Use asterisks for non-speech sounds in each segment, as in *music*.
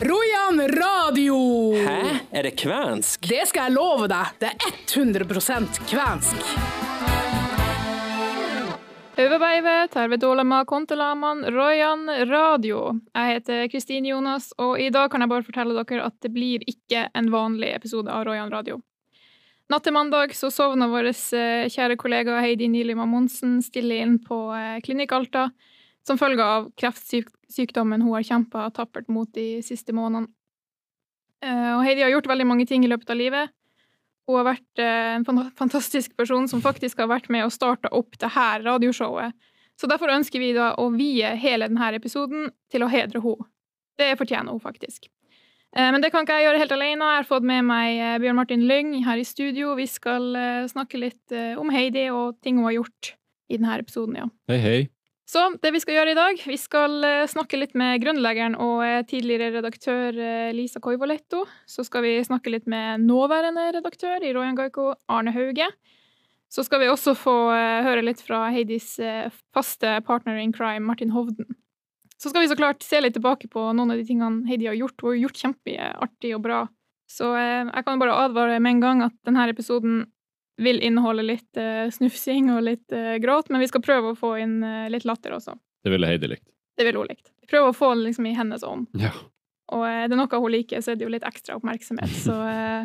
Rojan radio! Hæ? Er det kvensk? Det skal jeg love deg. Det er 100% kvensk. Øvebeive, tervedolema, kontelaman, royan, radio. Jeg heter Kristine Jonas, og i dag kan jeg bare fortelle dere at det blir ikke en vanlig episode av Royan radio. Natt til mandag så sovna vår eh, kjære kollega Heidi Nylima Monsen stille inn på eh, Klinikk Alta som følge av kreftsykdommen hun har kjempa tappert mot de siste månedene. Eh, Og Heidi har gjort veldig mange ting i løpet av livet. Hun har vært eh, en fantastisk person som faktisk har vært med og starta opp det her radioshowet. Så derfor ønsker vi da å vie hele denne episoden til å hedre henne. Det fortjener hun faktisk. Eh, Men det kan ikke jeg gjøre helt alene. Jeg har fått med meg Bjørn Martin Lyng her i studio. Vi skal snakke litt om Heidi og ting hun har gjort i denne episoden, ja. Hei, hei. Så det vi skal gjøre i dag, vi skal eh, snakke litt med grunnleggeren og eh, tidligere redaktør eh, Lisa Koivoletto. Så skal vi snakke litt med nåværende redaktør i Royan Gaiko, Arne Hauge. Så skal vi også få høre litt fra Heidis faste partner in crime, Martin Hovden. Så skal vi så klart se litt tilbake på noen av de tingene Heidi har gjort. Hun har gjort kjempeartig og bra. Så jeg kan bare advare med en gang at denne episoden vil inneholde litt uh, snufsing og litt uh, gråt, men vi skal prøve å få inn uh, litt latter også. Det ville Heidi likt. Det ville hun likt. Vi prøver å få det liksom i hennes ånd. Ja. Og er det noe hun liker, så er det jo litt ekstra oppmerksomhet. Så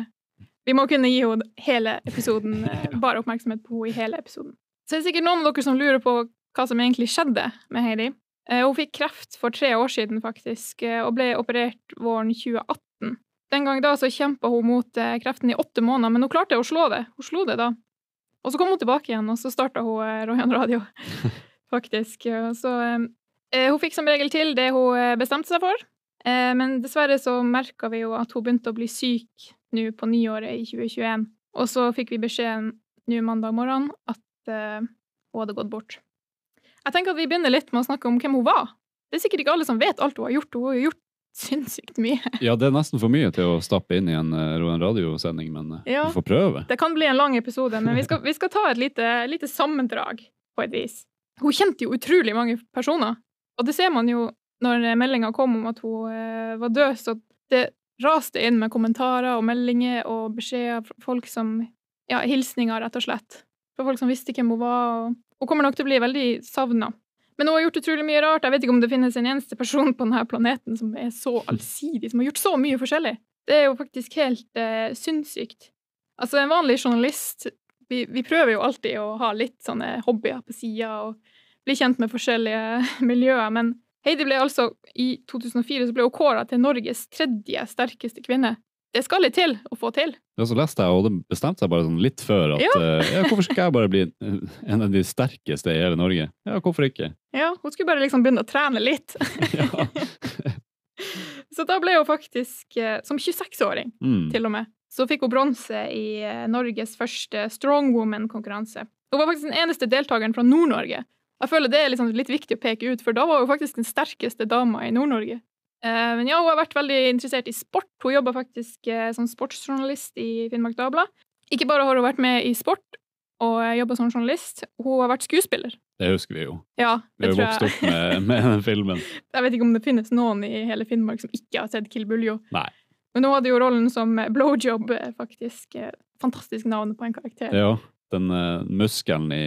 *laughs* vi må kunne gi henne hele episoden, *laughs* bare oppmerksomhet på henne i hele episoden. Så er sikkert noen av dere som lurer på hva som egentlig skjedde med Heidi. Hun fikk kreft for tre år siden, faktisk, og ble operert våren 2018. Den gang da så kjempa hun mot eh, kreften i åtte måneder, men hun klarte å slå det. Hun slo det da. Og så kom hun tilbake igjen, og så starta hun Rojan Radio, *laughs* faktisk. Så eh, eh, Hun fikk som regel til det hun eh, bestemte seg for, eh, men dessverre så merka vi jo at hun begynte å bli syk nå på nyåret i 2021. Og så fikk vi beskjeden nå mandag morgen at eh, hun hadde gått bort. Jeg tenker at vi begynner litt med å snakke om hvem hun var. Det er sikkert ikke alle som vet alt hun har gjort. Hun har gjort sinnssykt mye. *laughs* ja, det er nesten for mye til å stappe inn i en, eh, en radiosending, men eh, Ja. vi får prøve. Det kan bli en lang episode, men vi skal, vi skal ta et lite, lite sammendrag på et vis. Hun kjente jo utrolig mange personer, og det ser man jo når meldinga kom om at hun eh, var død, så det raste inn med kommentarer og meldinger og beskjeder fra folk som Ja, hilsninger, rett og slett. Fra folk som visste hvem hun var. Og hun kommer nok til å bli veldig savna. Men hun har gjort utrolig mye rart. Jeg vet ikke om det finnes en eneste person på denne planeten som er så allsidig, som har gjort så mye forskjellig. Det er jo faktisk helt eh, sinnssykt. Altså, en vanlig journalist vi, vi prøver jo alltid å ha litt sånne hobbyer på sida og bli kjent med forskjellige *laughs* miljøer, men Heidi ble altså I 2004 så ble hun kåra til Norges tredje sterkeste kvinne. Det skal litt til å få til. Ja, så leste jeg, og det bestemte seg bare sånn litt før at Ja. eh, ja, hvorfor skal jeg bare bli en av de sterkeste i hele Norge? Ja, hvorfor ikke? Ja, hun skulle bare liksom begynne å trene litt. *laughs* Ja. *laughs* Så da ble hun faktisk, eh, som 26-åring Mm. til og med, så fikk hun bronse i eh, Norges første Strongwoman-konkurranse. Hun var faktisk den eneste deltakeren fra Nord-Norge. Jeg føler det er liksom litt viktig å peke ut, for da var hun faktisk den sterkeste dama i Nord-Norge. Eh, Men ja, hun har vært veldig interessert i sport. Hun jobber faktisk eh, som sportsjournalist i Finnmark Dagblad. Ikke bare har hun vært med i sport og jobba som journalist, hun har vært skuespiller. Det husker vi jo. Ja, Vi har jo vokst opp med, med den filmen. *laughs* Jeg vet ikke om det finnes noen i hele Finnmark som ikke har sett Kill Buljo. Nei. Men hun hadde jo rollen som blowjob, eh, faktisk. Fantastisk navn på en karakter. Ja, den uh, muskelen i,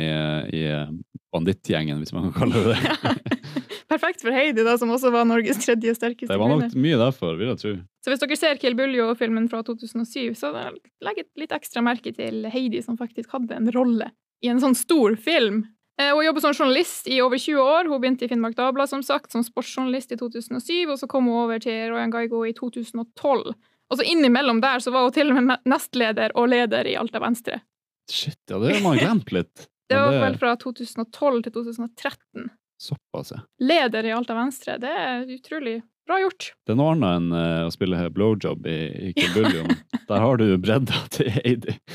i eh, bandittgjengen, hvis man kan kalle det det. *laughs* Perfekt for Heidi, da, som også var Norges tredje sterkeste Det var nok kvinne. mye derfor, vil jeg tro. Så hvis dere ser Kill Buljo-filmen fra 2007, så legg et litt ekstra merke til Heidi, som faktisk hadde en rolle i en sånn stor film. Eh, Hun jobber som journalist i over 20 år. Hun begynte i Finnmark Dagblad som sagt, som sportsjournalist i 2007, og så kom hun over til Royan Gaigo i 2012. Og så innimellom der så var hun til og med nestleder og leder i Alta Venstre. Shit, ja, det har man glemt litt. *laughs* Det var vel fra 2012 til 2013. Såpass, ja. Leder i Alta Venstre, det er utrolig bra gjort. Det er noe annet enn uh, å spille blowjob i, i Kill *laughs* Der har du bredda til Heidi. *laughs*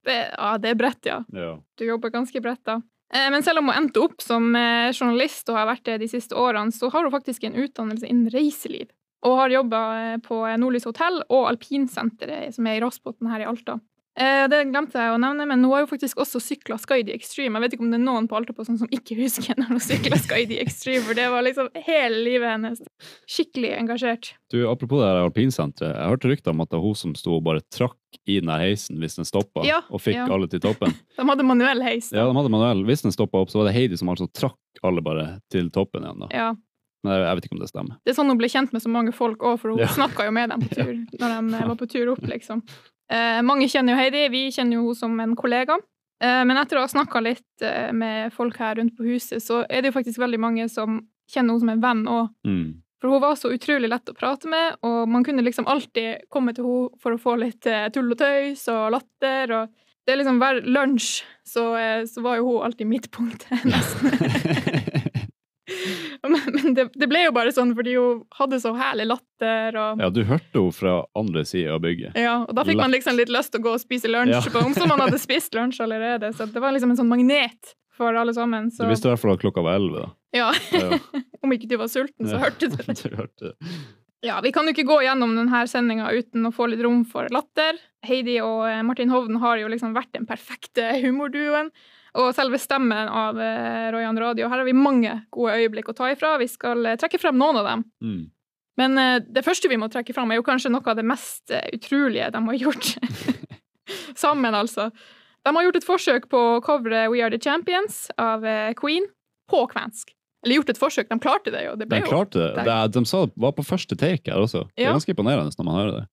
Det, ja, det er bredt, ja. Ja. Du jobber ganske bredt, da. Eh, Men selv om hun endte opp som eh, journalist og har vært det de siste årene, så har hun faktisk en utdannelse innen reiseliv. Og har jobba på Nordlys hotell og alpinsenteret som er i Rossbotn her i Alta. Eh, det glemte jeg å nevne, men hun har jo faktisk også sykla Skydi Extreme. Jeg vet ikke om det er noen på Altaposten som ikke husker når hun sykla Skydi Extreme, for det var liksom hele livet hennes. Skikkelig engasjert. Du, Apropos det her alpinsenteret. Jeg hørte rykter om at det var hun som sto og bare trakk i den heisen hvis den stoppa, Ja, og fikk ja. alle til toppen. *laughs* De hadde manuell heis. Ja, de hadde manuell. Hvis den stoppa opp, så var det Heidi som altså trakk alle bare til toppen igjen. da. Ja. Men jeg, vet ikke om det stemmer. Det er sånn hun ble kjent med så mange folk òg, for hun Ja. snakka jo med dem på tur *laughs* når de var på tur opp, liksom. Eh, mange kjenner jo Heidi, vi kjenner jo henne som en kollega. Eh, men etter å ha snakka litt eh, med folk her rundt på huset, så er det jo faktisk veldig mange som kjenner henne som en venn òg. Mm. For hun var så utrolig lett å prate med, og man kunne liksom alltid komme til henne for å få litt eh, tull og tøys og latter. og det er liksom Hver lunsj så, eh, så var jo hun alltid midtpunktet, *laughs* nesten. *laughs* *laughs* men men det, det ble jo bare sånn fordi hun hadde så herlig latter. og... Ja, du hørte henne fra andre sida av bygget. Ja, og da fikk man liksom litt lyst til å gå og spise lunsj, Ja. på, om så man hadde spist lunsj allerede. Så det var liksom en sånn magnet for alle sammen. Du visste i hvert fall at klokka var elleve. da. ja, Ja, *laughs* om ikke du var sulten, så hørte du det. *laughs* du hørte det. Ja, Vi kan jo ikke gå gjennom denne sendinga uten å få litt rom for latter. Heidi og eh, Martin Hovden har jo liksom vært den perfekte humorduoen. Og selve stemmen av eh, Royan Radio. Her har vi mange gode øyeblikk å ta ifra. Vi skal eh, trekke frem noen av dem. Mm. Men eh, det første vi må trekke fram, er jo kanskje noe av det mest utrolige de har gjort. *laughs* Sammen, altså. De har gjort et forsøk på å covre We Are The Champions av Queen på kvensk. Eller gjort et forsøk, de klarte det jo. Det De klarte det. det. De sa det var på første take her også. Det er ganske imponerende når man hører det.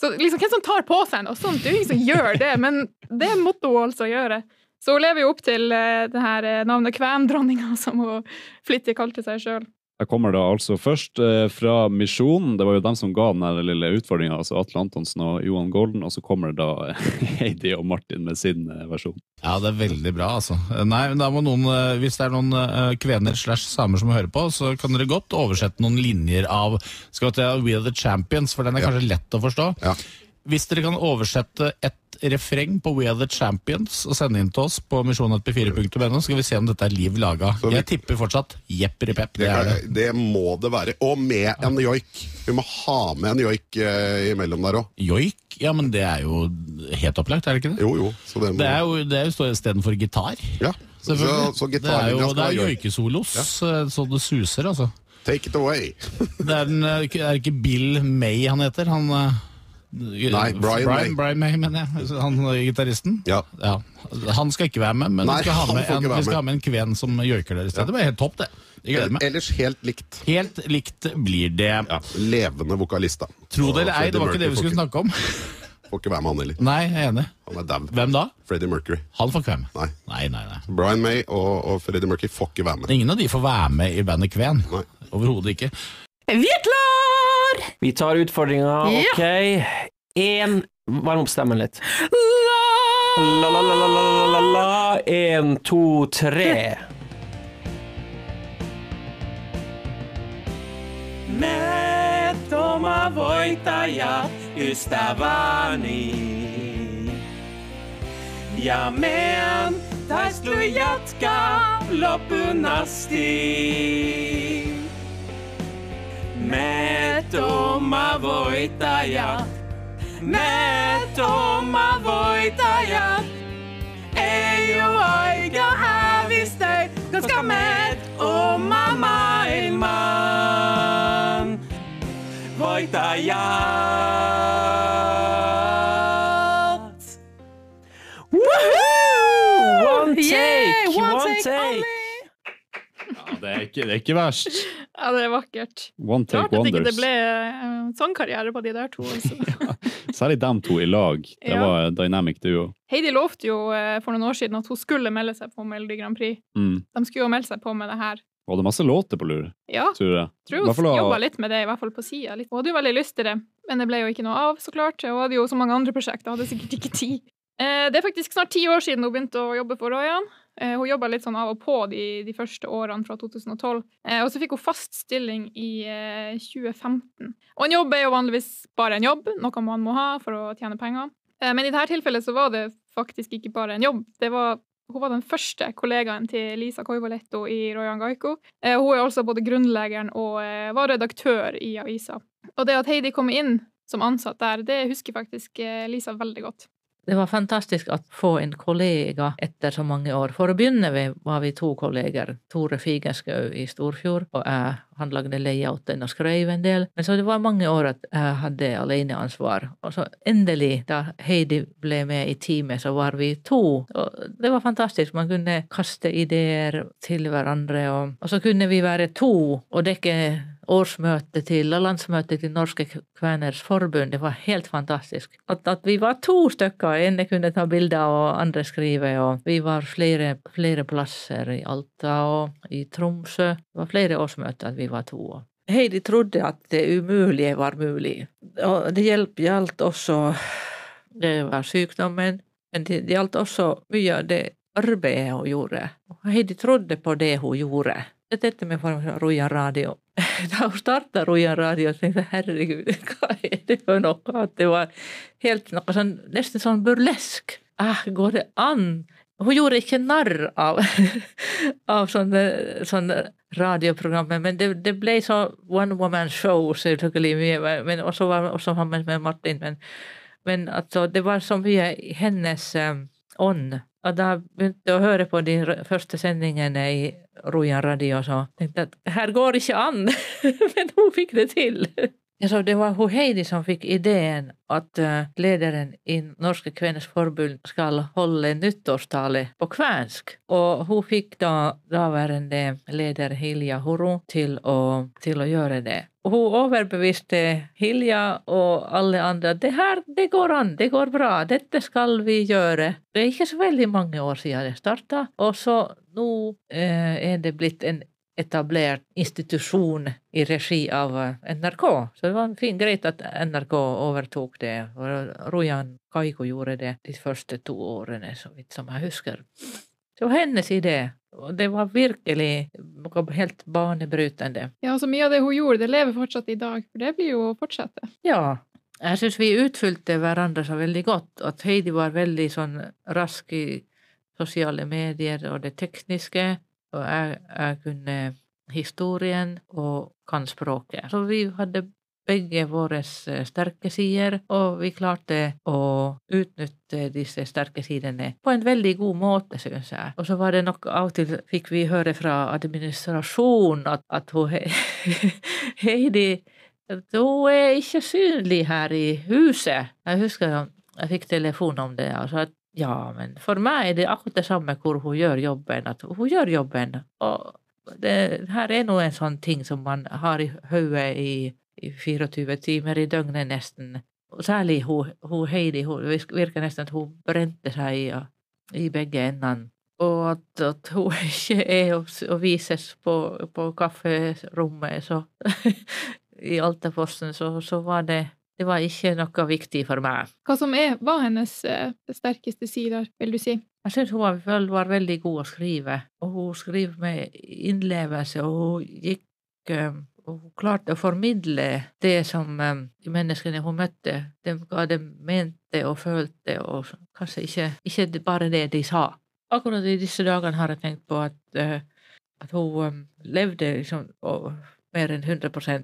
Så liksom, hvem som tar på seg noe sånt? Det er jo ingen som gjør det, men det måtte hun altså gjøre. Så hun lever jo opp til eh, det her eh, navnet Kvendronninga, *laughs* som hun flittig kalte seg sjøl. Jeg kommer da altså først eh, fra Misjonen. Det var jo dem som ga den lille utfordringa, altså Atle Antonsen og Johan Golden. Og så kommer det da *laughs* Heidi og Martin med sin versjon. Ja, det er veldig bra, altså. Nei, men da må noen, Hvis det er noen kvener slash samer som hører på, så kan dere godt oversette noen linjer av skal vi ta We Are The Champions, for den er kanskje lett å forstå. Ja. Hvis dere kan oversette et refreng på We Are The Champions og sende inn til oss på misjon.p4.no, skal vi se om dette er liv laga. Vi- Jeg tipper fortsatt Jepp-ripepp. Det, Det det. det må det være. Og med en joik. Vi må ha med en joik eh, imellom der òg. Joik? Ja, men det er jo helt opplagt, er det ikke det? Jo, jo. Så det, må, Det er jo, det er jo istedenfor gitar. ja. Så, så det er jo det er joikesolos ja. så det suser, altså. Take it away. Det er, den, eh, er det ikke Bill May han heter? Han, eh, Nei, Brian May. Brian May, mener jeg. *laughs* Han eh, gitaristen. Ja. Ja. Han skal ikke være med, men Nei, vi, skal ha med en, vi skal ha med en kven som joiker der i stedet. Det blir helt topp, det. Meg. Ellers helt likt. Helt likt blir det. Ja, Levende vokalist, da. Tro det eller ei, det var ikke det vi skulle snakke om. *laughs* Får ikke, være med han heller. Nei, jeg er enig. Han er dau. Hvem da? Freddie Mercury. Han får ikke være med. Nei. Nei, nei, nei. Brian May og, og Freddie Mercury får ikke være med. Ingen av de får være med i bandet Kven. Overhodet ikke. Vi er klar! Vi tar utfordringa. Ja. OK. Én Varm opp stemmen litt. La! La-la-la-la-la-la. Én, to, tre. Me toma voitaja ystäväni. Ja meidän taistelu jatkaa loppuun asti. Toma voitajat, me toma voitajat. Ei oo aika hävistä, koska me oma maailman voitajat. Woohoo! One take, Yeah, one one take take. Ja, det, er ikke, det er ikke verst. Ja, det er vakkert. One take Klart at ikke det ble sånn sangkarriere på de der to. Altså. *laughs* Særlig dem to i lag. Det Ja. var dynamic duo. Heidi lovte jo uh, for noen år siden at hun skulle melde seg på Melodi Grand Prix. Mm. De skulle jo melde seg på med det her. Det er masse låter på lur, Ja, tror jeg. tror hun jobba litt med det, i hvert fall på sida. Hun hadde jo veldig lyst til det, men det ble jo ikke noe av, så klart. Hun hadde jo så mange andre prosjekter, hadde sikkert ikke tid. Uh, det er faktisk snart ti år siden hun begynte å jobbe for Royan. Eh, hun jobba litt sånn av og på de, de første årene fra 2012. Eh, og så fikk hun fast stilling i eh, 2015. Og en jobb er jo vanligvis bare en jobb, noe man må ha for å tjene penger. Eh, men i dette tilfellet så var det faktisk ikke bare en jobb. Det var hun var den første kollegaen til Lisa Koivoletto i Royan Gaiko. Eh, hun er altså både grunnleggeren og eh, var redaktør i avisa. Og det at Heidi kom inn som ansatt der, det husker faktisk eh, Lisa veldig godt. Det var fantastisk å få en kollega etter så mange år. For å begynne med var vi to kolleger. Tore Figenschou i Storfjord, og jeg. Han lagde layouten og skrev en del. Men så det var mange år at jeg hadde aleneansvar. Og så endelig, da Heidi ble med i teamet, så var vi to. Og det var fantastisk. Man kunne kaste ideer til hverandre, og, og så kunne vi være to og dekke årsmøtet til og landsmøtet til Norske Kveners Forbund. Det var helt fantastisk. At, at vi var to stykker. Ene kunne ta bilder og andre skrive. Og vi var flere, flere plasser i Alta og i Tromsø. Det var flere årsmøter at vi var to. Heidi trodde at det umulige var mulig. Og det gjaldt også Det var sykdommen, men det gjaldt også mye av det arbeidet hun gjorde. Heidi trodde på det hun gjorde. Dette med Rojan Radio. *laughs* Da hun starta Rojan Radio, tenkte jeg herregud, er det for noe? At det var helt noe sånn, nesten sånn burlesk. Ah, går det an? Hun gjorde ikke narr av, *laughs* av sånne, sånne radioprogrammer, men det, det ble så one woman show selvfølgelig mye, men også var også med, Martin. Men, men altså, det var mye i hennes um, Og da begynte å høre på de første sendingene i Rojan Radio, så tenkte jeg at her går ikke an, *laughs* men hun fikk det til. Så det var hun Heidi som fikk ideen at lederen i Norske Kveners Forbund skal holde nyttårstale på kvensk. Og hun fikk da daværende leder Hilja Huru til å, til å gjøre det. Hun overbeviste Hilja og alle andre det her, det går an, det går bra, dette skal vi gjøre. Det er ikke så veldig mange år siden det starta, og så nå eh, er det blitt en etablert institusjon i regi av NRK. Så det var fint, greit at NRK overtok det. Og Rojan Kaiko gjorde det de første to årene, så vidt som jeg husker. Så hennes idé. Og det var virkelig helt banebrytende. Ja, så mye av det hun gjorde, det lever fortsatt i dag. For det blir jo å fortsette. Ja. Jeg syns vi utfylte hverandre så veldig godt. At Heidi var veldig sånn rask i sosiale medier og det tekniske. Og jeg, jeg kunne historien og kan språket. Så vi hadde begge våre sterke sider, og vi klarte å utnytte disse sterke sidene på en veldig god måte, synes jeg. Og så var det nok av og til fikk vi høre fra administrasjonen at, at hun *laughs* Heidi hun er ikke synlig her i huset. Jeg husker jeg fikk telefon om det. altså at ja, men for meg er det akkurat det samme hvor hun gjør jobben. At hun gjør jobben. Og det her er nå en sånn ting som man har i hodet i, i 24 timer i døgnet nesten. Og særlig hun, hun Heidi. Hun virker nesten at hun brente seg i, i begge endene. Og at, at, hun *laughs* ikke er og, vises på, på kafferommet, så *laughs* I Altaposten, så, så var det det var ikke noe viktig for meg. Hva som er, var hennes uh, sterkeste sider, vil du si? Jeg syns hun var, var, veldig god å skrive, og hun skriver med innlevelse, og hun gikk um, og hun klarte å formidle det som um, de menneskene hun møtte, de, hva de mente og følte, og kanskje ikke, ikke bare det de sa. Akkurat i disse dagene har jeg tenkt på at, uh, at hun um, levde liksom, mer enn 100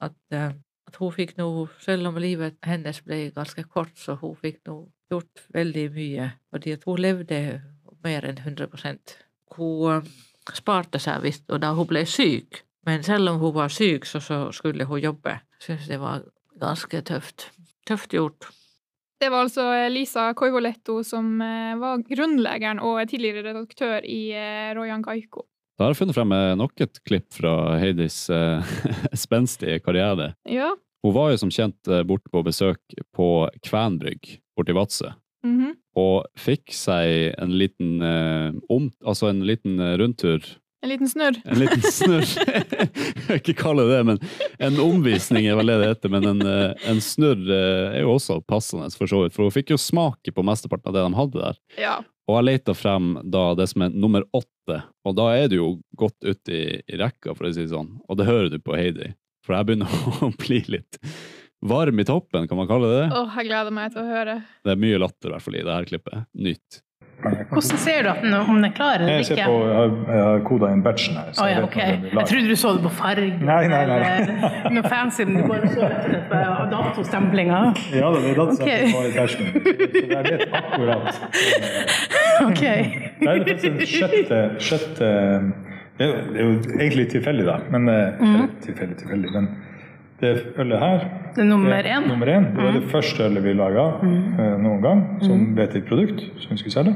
At uh, at hun fikk nå, selv om livet hennes ble ganske kort, så hun fikk nå gjort veldig mye, fordi at hun levde mer enn 100 Hun eh, sparte seg visst, og da hun ble syk, men selv om hun var syk, så, så skulle hun jobbe. Syns det var ganske tøft. Tøft gjort. Det var altså Lisa Koivoletto som eh, var grunnleggeren og tidligere redaktør i eh, Rojan Kaiko. Da har jeg funnet frem nok et klipp fra Heidis uh, *laughs* spenstige karriere. Ja. Hun var jo som kjent uh, borte på besøk på Kvænbrygg borti Vadsø. Mm -hmm. Og fikk seg en liten uh, om, altså en liten rundtur. En liten snurr. En liten snurr. *laughs* jeg vil ikke kalle det det, men en omvisning er vel det det heter. Men en, en snurr er jo også passende, for så vidt. For hun fikk jo smake på mesteparten av det de hadde der. Ja. Og jeg leita frem da det som er nummer åtte, og da er du jo godt ute i, i, rekka, for å si det sånn. Og det hører du på Heidi, for jeg begynner *laughs* å bli litt varm i toppen, kan man kalle det det? Åh, jeg gleder meg til å høre. Det er mye latter i hvert fall i det her klippet. Nytt. Hvordan ser du at den, om den er klar eller Jeg ser på, jeg har, koda inn batchen her. så oh, ja, vet ok. når den blir Jeg trodde du så det på fargen Nei, nei, nei. eller noe fancy, men du bare så det på datostemplinga. Ja, det er datasettet okay. i tersken. Så jeg vet akkurat. *laughs* Ok. Nei, det er faktisk den sjette, sjette det er, jo, egentlig tilfeldig, da. Men, mm. Mhm. eller tilfeldig, tilfeldig, men det ølet her Det er nummer er én? Nummer én. Det var det første ølet vi laga noen gang som vet til et produkt som vi skulle selge.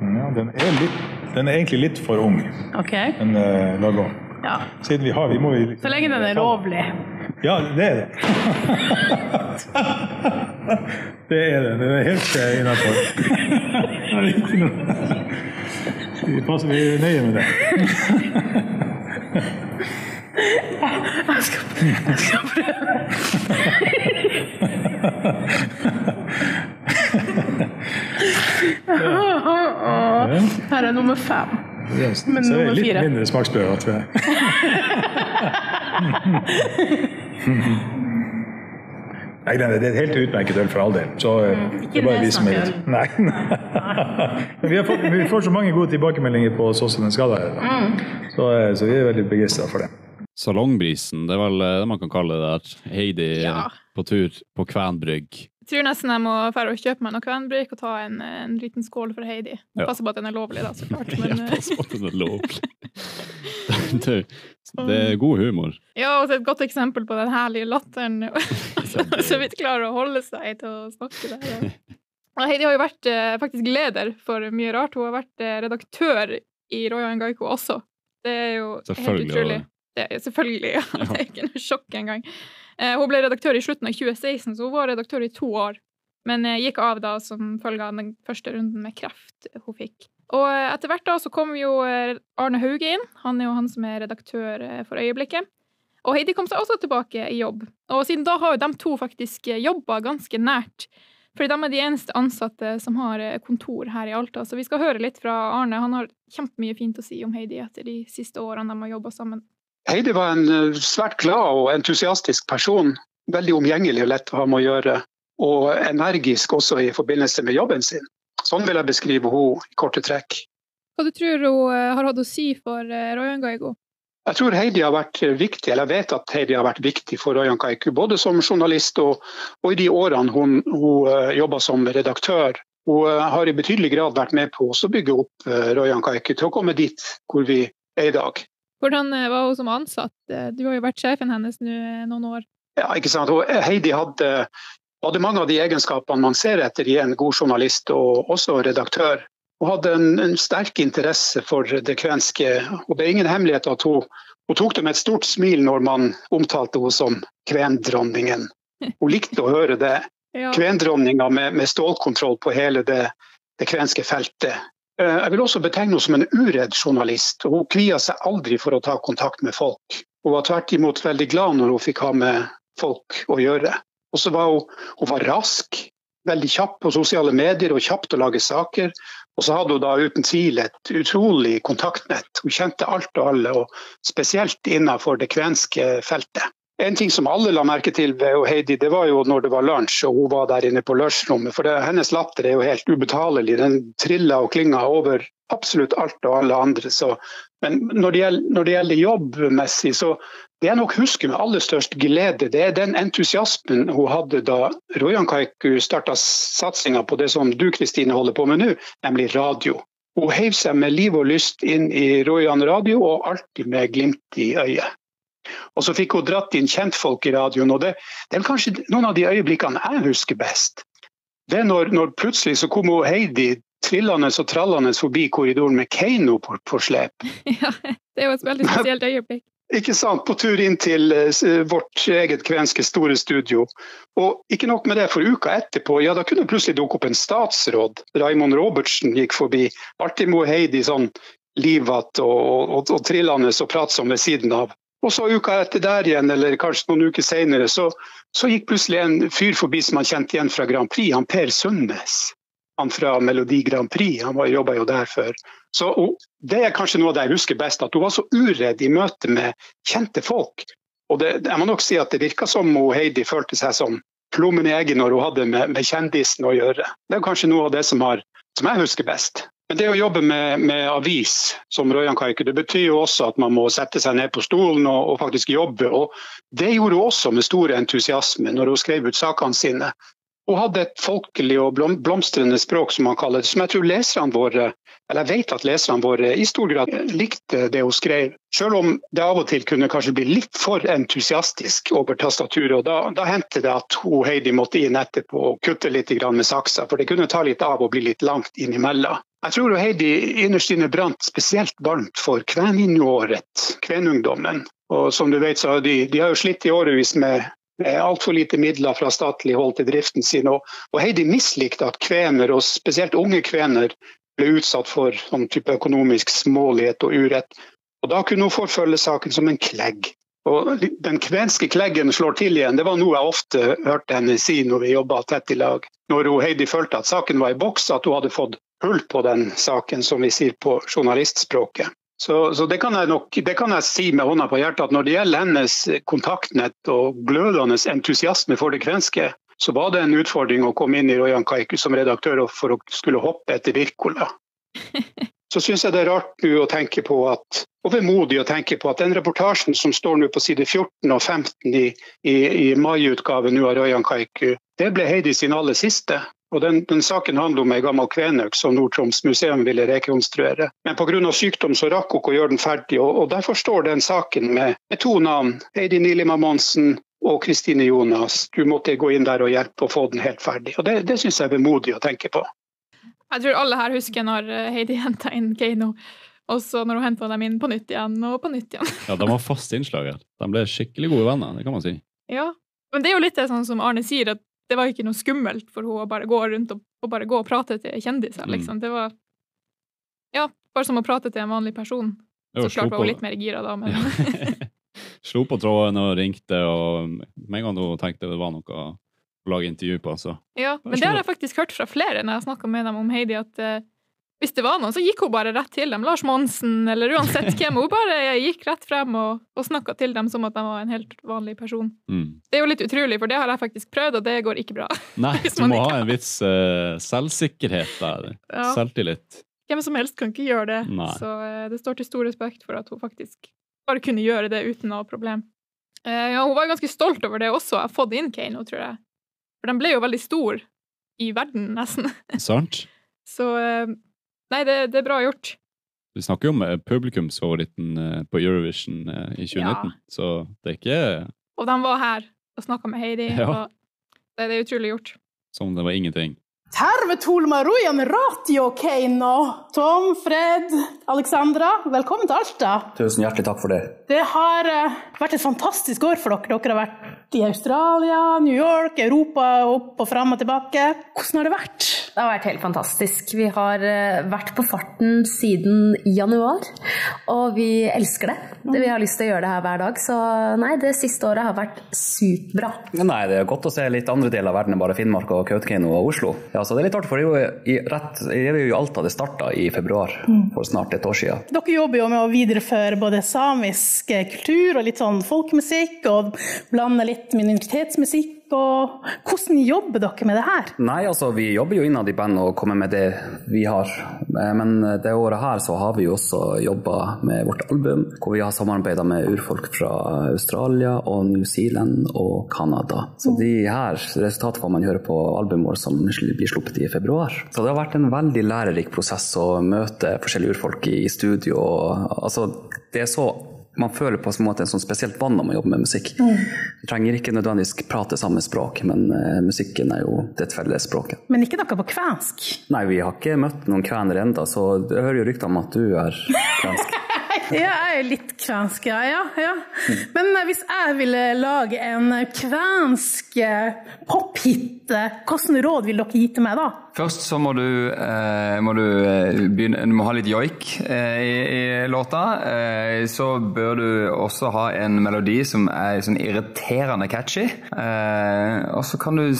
Ja, den, er litt, den er egentlig litt for ung, okay. den eh, laga. Ja. Siden vi har vi må vi liksom, Så lenge den er lovlig. Ja, det er det. det er det. Den er helt uh, innafor. *laughs* Vi passer vi nøye med det. Jeg skal, jeg skal prøve. Her er nummer fem. Men Så det er nummer litt fire. mindre smaksprøver, tror jeg. *laughs* Nei, det er et helt utmerket øl for all del. Så eh, Mm, det er bare vi som er litt Nei. Men vi, har fått, vi får så mange gode tilbakemeldinger på sånn som den skal være. Mm. Så, eh, så vi er veldig begeistra for det. Salongbrisen, det er vel eh, det man kan kalle det der. Heidi Ja. på tur på Kvenbrygg. Jeg tror nesten jeg må fære og kjøpe meg noe Kvenbrygg og ta en, en liten skål for Heidi. Ja. Passer på at den er lovlig, da, så klart. *laughs* Men, ja, pass på at den er lovlig. *laughs* det, det er god humor. ja, og et godt eksempel på den herlige latteren. *laughs* så vidt klarer å holde seg til å snakke der. Og Heidi har jo vært eh, faktisk leder for mye rart. Hun har vært eh, redaktør i Royan Gaiko også. Det er jo helt utrolig. Det er, selvfølgelig, ja. Det er ikke noe sjokk engang. Eh, hun ble redaktør i slutten av 2016, så hun var redaktør i to år. Men eh, gikk av da som følge av den første runden med kreft hun fikk. Og eh, etter hvert da så kom jo Arne Hauge inn. Han er jo han som er redaktør for øyeblikket. Og Heidi kom seg også tilbake i jobb. Og siden da har jo de to faktisk jobba ganske nært. Fordi de er de eneste ansatte som har kontor her i Alta. Så vi skal høre litt fra Arne. Han har kjempemye fint å si om Heidi etter de siste årene de har jobba sammen. Heidi var en eh, svært glad og entusiastisk person. Veldig omgjengelig og lett å ha med å gjøre. Og energisk også i forbindelse med jobben sin. Sånn vil jeg beskrive henne i korte trekk. Hva du tror hun eh, har hatt å si for eh, Royan Gaigo? Jeg tror Heidi har vært viktig, eller jeg vet at Heidi har vært viktig for Royan Kaiku, både som journalist og, og i de årene hun, hun jobba som redaktør. Hun har i betydelig grad vært med på å bygge opp Royan Kaiku til å komme dit hvor vi er i dag. Hvordan eh, var hun som ansatt? Eh, Du har jo vært sjefen hennes nå eh, noen år. Ja, ikke sant? Og Heidi hadde, hadde mange av de egenskapene man ser etter i en god journalist og også redaktør. Hun hadde en, en sterk interesse for det kvenske, og det er ingen hemmelighet at hun, hun tok det med et stort smil når man omtalte henne som kvendronningen. Hun likte å høre det. *laughs* Ja. Kvendronninga med, med stålkontroll på hele det, det kvenske feltet. Eh, Jeg vil også betegne henne som en uredd journalist. Hun kvia seg aldri for å ta kontakt med folk. Hun var tvert imot veldig glad når hun fikk ha med folk å gjøre. Og så var hun, hun var rask, veldig kjapp på sosiale medier og kjapt å lage saker. Og så hadde hun da uten tvil et utrolig kontaktnett. Hun kjente alt og alle, og spesielt innenfor det kvenske feltet. En ting som alle la merke til ved Heidi, det var jo når det var lunsj og hun var der inne på lunsjrommet. For det, hennes latter er jo helt ubetalelig. Den triller og klinger over absolutt alt og alle andre. Så, men når det, gjelder, når det gjelder jobbmessig, så det jeg nok husker med aller størst glede, det er den entusiasmen hun hadde da Rojan Kaiku starta satsinga på det som du Kristine holder på med nå, nemlig radio. Hun heiv seg med liv og lyst inn i Rojan radio, og alltid med glimt i øyet. Og så fikk hun dratt inn kjentfolk i radioen, og det, det er kanskje noen av de øyeblikkene jeg husker best. Det er når, når plutselig så kom hun Heidi trillende og trallende forbi korridoren med Keiino på, på slep. *laughs* Ja, det er jo et veldig spesielt øyeblikk. Ikke sant? På tur inn til eh, vårt eget kvenske store studio. Og ikke nok med det, for uka etterpå, ja da kunne det plutselig dukke opp en statsråd. Raymond Robertsen gikk forbi. Alltid må Heidi sånn livete og, og, og trillende og pratsom ved siden av. Og så uka etter der igjen, eller kanskje noen uker senere, så, så gikk plutselig en fyr forbi som han kjente igjen fra Grand Prix, han Per Sundnes. Han fra Melodi Grand Prix, han jobba jo der før. Så og Det er kanskje noe av det jeg husker best, at hun var så uredd i møte med kjente folk. Og det, jeg må nok si at det virka som hun Heidi følte seg som plommen i egget når hun hadde med, med kjendisen å gjøre. Det er kanskje noe av det som har som jeg husker best. Men det å jobbe med, med avis som Røyan Kaiku, det betyr jo også at man må sette seg ned på stolen og, og faktisk jobbe. Og det gjorde hun også med stor entusiasme når hun skrev ut sakene sine. Hun hadde et folkelig og blomstrende språk, som man kaller det, som jeg tror leserne våre, eller jeg vet at leserne våre i stor grad likte det hun skrev. Selv om det av og til kunne kanskje bli litt for entusiastisk over tastaturet. og Da, da hendte det at hun Heidi måtte inn etterpå og kutte litt med saksa, for det kunne ta litt av og bli litt langt innimellom. Jeg tror Heidi innerst inne brant spesielt varmt for kveninåret, kvenungdommen. Og som du vet, så de, de har jo slitt i årevis med altfor lite midler fra statlig hold til driften sin. Og Heidi mislikte at kvener, og spesielt unge kvener, ble utsatt for sånn type økonomisk smålighet og urett. Og Da kunne hun forfølge saken som en klegg. Og Den kvenske kleggen slår til igjen, det var noe jeg ofte hørte henne si når vi jobba tett i lag. Når hun Heidi følte at saken var i boks, at hun hadde fått hull på den saken, som vi sier på journalistspråket. Så, så det, kan nok, det, kan jeg si med hånda på hjertet at når det gjelder hennes kontaktnett og glødende entusiasme for det kvenske, så var det en utfordring å komme inn i Rojan Kaiku som redaktør for å skulle hoppe etter Wirkola. *laughs* Så syns jeg det er rart å tenke på at, og vemodig å tenke på at den reportasjen som står nå på side 14 og 15 i, i, i maiutgaven av Rojan Kaiku, det ble Heidi sin aller siste. Og den, den, Saken handler om ei gammel kvenøk som Nord-Troms museum ville rekonstruere. Men pga. sykdom så rakk hun ikke å gjøre den ferdig, og, og derfor står den saken med, med to navn. Heidi Nilima Monsen og Kristine Jonas. Du måtte gå inn der og hjelpe å få den helt ferdig. Og Det, det syns jeg er vemodig å tenke på. Jeg tror alle her husker når eh, Heidi henta inn Keiino. Og så når hun henta dem inn på nytt igjen og på nytt igjen. ja, De var fast innslag her. De ble skikkelig gode venner, det kan man si. Ja, men det er jo litt det sånn som Arne sier, at det var ikke noe skummelt for henne å bare gå rundt og, og bare gå og prate til kjendiser, mm. liksom. Det var ja, bare som å prate til en vanlig person. Så klart var hun litt mer gira da, men *laughs* *laughs* Slo på tråden og ringte, og med en gang hun tenkte det var noe å lage intervju på, så Ja, men det har jeg faktisk hørt fra flere når jeg snakka med dem om Heidi, at uh, hvis det var noen, så gikk hun bare rett til dem. Lars Monsen, eller uansett *laughs* hvem. Hun bare gikk rett frem og, og snakka til dem som at de var en helt vanlig person. Mm. Det er jo litt utrolig, for det har jeg faktisk prøvd, og det går ikke bra. *laughs* Nei, du må ha en viss uh, selvsikkerhet der. Ja. Selvtillit. Hvem som helst kan ikke gjøre det. Nei. Så uh, det står til stor respekt for at hun faktisk bare kunne gjøre det uten noe problem. Uh, ja, hun var ganske stolt over det også, jeg har fått inn Kano, tror jeg. For den ble jo veldig stor i verden, nesten. Sant. *laughs* Så Nei, det, det, er bra gjort. Vi snakker jo om eh, publikumsfavoritten eh, på Eurovision eh, i 2019, ja. så det er ikke Og de var her og snakka med Heidi, ja. og det, det er utrolig gjort. Som det var ingenting. Tervetuloa Rujan Ratio Keino. Tom, Fred, Alexandra, velkommen til Alta. Tusen hjertelig takk for det. Det har vært et fantastisk år for dere. Dere har vært i Australia, New York, Europa, opp og fram og tilbake. Hvordan har det vært? Det har vært helt fantastisk. Vi har eh, vært på farten siden januar, og vi elsker det. Vi har lyst til å gjøre det her hver dag, så nei, det siste året har vært superbra. Nei, det er godt å se litt andre deler av verden enn bare Finnmark og Kautokeino og Oslo. Ja, så det er litt artig, for det er jo i, rett, det er jo Alta det starta i februar for snart et år siden. Dere jobber jo med å videreføre både samisk kultur og litt sånn folkemusikk, og blande litt minoritetsmusikk og hvordan jobber dere med det her? Nei, altså Vi jobber jo innad i bandet og kommer med det vi har. Eh, men det året her så har vi jo også jobba med vårt album, hvor vi har samarbeida med urfolk fra Australia og New Zealand og Canada. Så de her resultatene får man høre på albumet vårt som blir sluppet i februar. Så det har vært en veldig lærerik prosess å møte forskjellige urfolk i studio. Altså, det er så man føler på en måte en sånn spesielt bånd når man jobber med musikk. Mm. Du trenger ikke nødvendigvis prate samme språk, men uh, musikken er jo det felles språket. Men ikke noe på kvensk? Nei, vi har ikke møtt noen kvener ennå, så jeg hører jo rykter om at du er kvensk. *laughs* ja, jeg er litt kvensk, ja. ja. Mm. Men uh, hvis jeg ville lage en kvensk uh, pophit, hvilke råd vil dere gi til meg da? Først så må du, eh, må du eh, begynne Du må ha litt joik eh, i, i, låta. Eh, så bør du også ha en melodi som er sånn irriterende catchy. Eh, og så kan du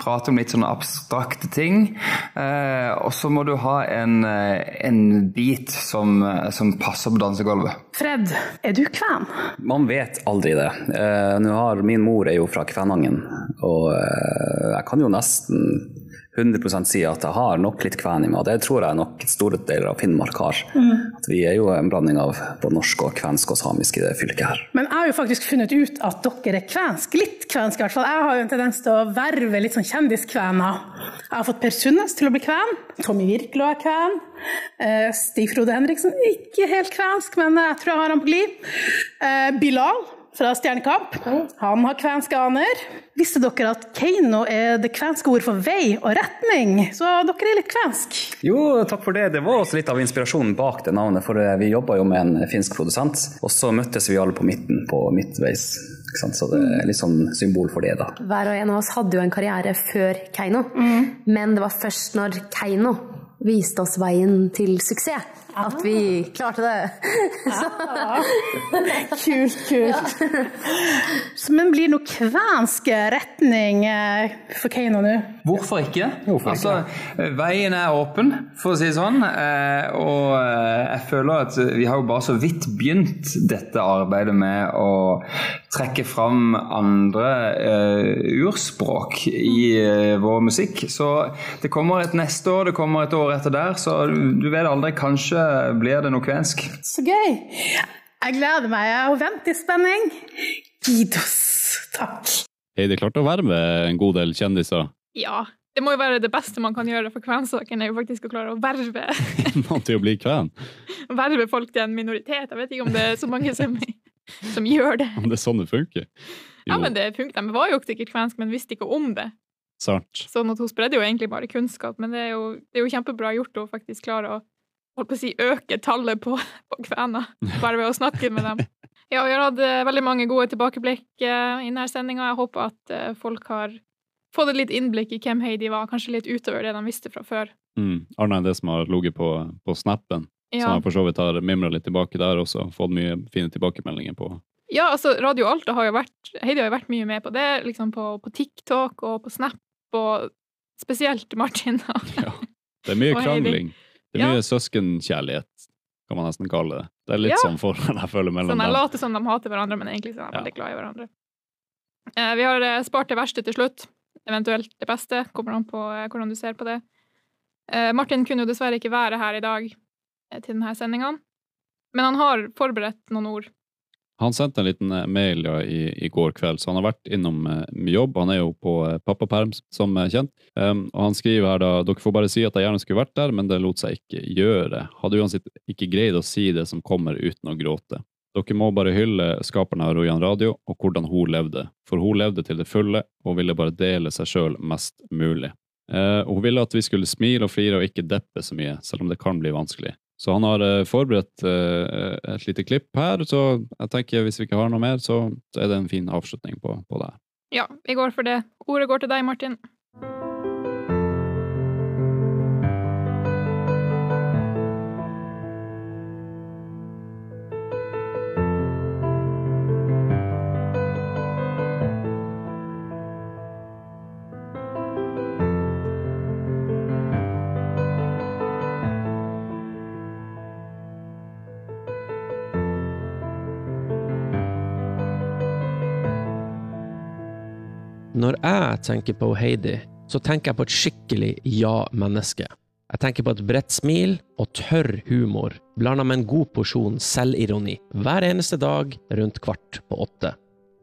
prate om litt sånne abstrakte ting. Eh, og så må du ha en, en beat som, som, passer på dansegulvet. Fred, er du kven? Man vet aldri det. Nå har Min mor er jo fra Kvænangen, og jeg kan jo nesten 100% si at jeg har nok litt kven i meg, og det tror jeg nok store deler av Finnmark har. At vi er jo en blanding av både norsk og kvensk og samisk i det fylket her. Men jeg har jo faktisk funnet ut at dere er kvensk. Litt kvensk i hvert fall. Jeg har jo en tendens til å verve litt sånn kjendiskvener. Jeg har fått Per Sundnes til å bli kven. Tommy Wirkola er kven. Eh, Stig Frode Henriksen ikke helt kvensk, men jeg tror jeg har han på glid. Eh, Bilal fra Stjernekamp. Han har kvenske aner. Visste dere at Keiino er det kvenske ord for vei og retning? Så dere er litt kvensk. Jo, takk for det. Det var også litt av inspirasjonen bak det navnet, for eh, vi jobba jo med en finsk produsent, og så møttes vi alle på midten, på midtveis. Ikke sant? Så det er litt sånn symbol for det, da. Hver og en av oss hadde jo en karriere før Keiino, men det var først når Keiino viste oss veien til suksess at vi klarte det. *laughs* Kult, kult. Så, Men blir det noe kvensk retning eh, for Keiino nå? Hvorfor ikke? Hvorfor ikke? Altså, veien er åpen, for å si det sånn. eh, Og eh, jeg føler at vi har jo bare så vidt begynt dette arbeidet med å trekke fram andre eh, urspråk i eh, vår musikk. Så det kommer et neste år, det kommer et år etter der, så du vet aldri, kanskje blir det noe kvensk. Så gøy. Jeg gleder meg og venter i spenning. Gidos. Takk. Heidi klarte å verve en god del kjendiser. Ja. Det må jo være det beste man kan gjøre for kvensaken, er jo faktisk å klare å verve, *laughs* Mann til å bli kven. *laughs* verve folk til en minoritet. Jeg vet ikke om det er så mange som, *laughs* som gjør det. Om det er sånn det funker. Ja, men det funker. De var jo sikkert kvensk, men visste ikke om det. Sart. Sånn at hun spredde jo egentlig bare kunnskap, men det er jo, det er jo kjempebra gjort å faktisk klare å holdt på å si, øke tallet på, på kvener, bare ved å snakke med dem. Ja, vi har hatt eh, veldig mange gode tilbakeblikk eh, i denne sendinga. Jeg håper at eh, folk har fått et litt innblikk i hvem Heidi var, kanskje litt utover det de visste fra før. Mm. Annet enn det som har ligget på, på snappen, Ja. som jeg for så vidt har mimra litt tilbake der også. Fått mye fine tilbakemeldinger på. Ja, altså, Radio Alta har jo vært Heidi har jo vært mye med på det, liksom på, på TikTok og på Snap, og spesielt Martin. ja. Det er mye *laughs* krangling. Det er Ja. mye søskenkjærlighet, kan man nesten kalle det. Det er litt Ja. sånn forhold jeg føler mellom Sånn, jeg dem. later som de hater hverandre, men egentlig så er de veldig glad i hverandre. Eh, vi har eh, spart det verste til slutt. Eventuelt det beste. Kommer an på eh, hvordan du ser på det. Eh, Martin kunne jo dessverre ikke være her i dag eh, til denne sendinga, men han har forberedt noen ord. Han sendte en liten eh, mail ja, i, i går kveld, så han har vært innom med jobb. Han er jo på eh, pappaperm, som kjent. Um, og han skriver her da dere får bare si at jeg gjerne skulle vært der, men det lot seg ikke gjøre. Hadde uansett ikke greid å si det som kommer uten å gråte. Dere må bare hylle skaperen av Rojan Radio og hvordan hun levde, for hun levde til det fulle og ville bare dele seg sjøl mest mulig. Uh, hun ville at vi skulle smile og flire og ikke deppe så mye, selv om det kan bli vanskelig. Så han har eh, forberedt eh, et lite klipp her, så jeg tenker hvis vi ikke har noe mer, så, er det en fin avslutning på, på det. Ja, vi går for det. Ordet går til deg, Martin. Når jeg tenker på Heidi, så tenker jeg på et skikkelig ja-menneske. Jeg tenker på et bredt smil og tørr humor, blanda med en god porsjon selvironi, hver eneste dag rundt kvart på åtte.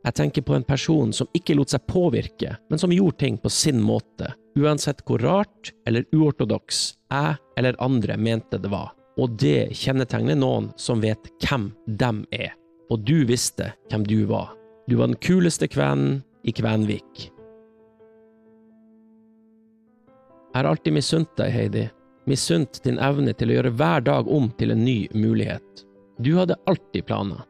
Jeg tenker på en person som ikke lot seg påvirke, men som gjorde ting på sin måte, uansett hvor rart eller uortodoks jeg eller andre mente det var. Og det kjennetegner noen som vet hvem dem er. Og du visste hvem du var. Du var den kuleste kvennen i Kvenvik. Jeg har alltid misunt deg, Heidi. Misunt din evne til å gjøre hver dag om til en ny mulighet. Du hadde alltid planer.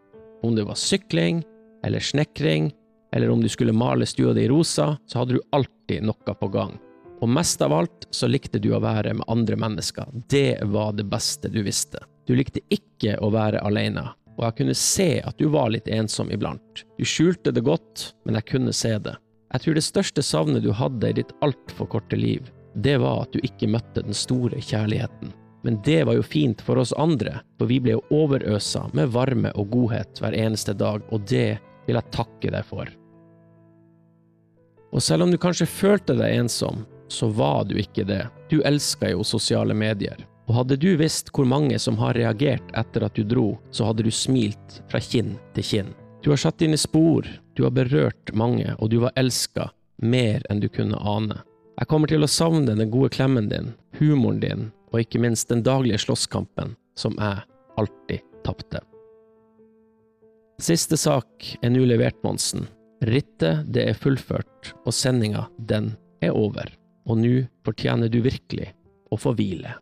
Om det var sykling, eller snekring, eller om du skulle male stua di rosa, så hadde du alltid noe på gang. Og mest av alt så likte du å være med andre mennesker. Det var det beste du visste. Du likte ikke å være alene, og jeg kunne se at du var litt ensom iblant. Du skjulte det godt, men jeg kunne se det. Jeg tror det største savnet du hadde i ditt altfor korte liv, det var at du ikke møtte den store kjærligheten. Men det var jo fint for oss andre, for vi ble jo overøsa med varme og godhet hver eneste dag, og det vil jeg takke deg for. Og selv om du kanskje følte deg ensom, så var du ikke det. Du elska jo sosiale medier. Og hadde du visst hvor mange som har reagert etter at du dro, så hadde du smilt fra kinn til kinn. Du har satt dine spor, du har berørt mange, og du var elska mer enn du kunne ane. Jeg kommer til å savne den gode klemmen din, humoren din, og ikke minst den daglige slåsskampen som jeg alltid tapte. Siste sak er nå levert, Monsen. Rittet det er fullført, og sendinga den er over. Og nå fortjener du virkelig å få hvile.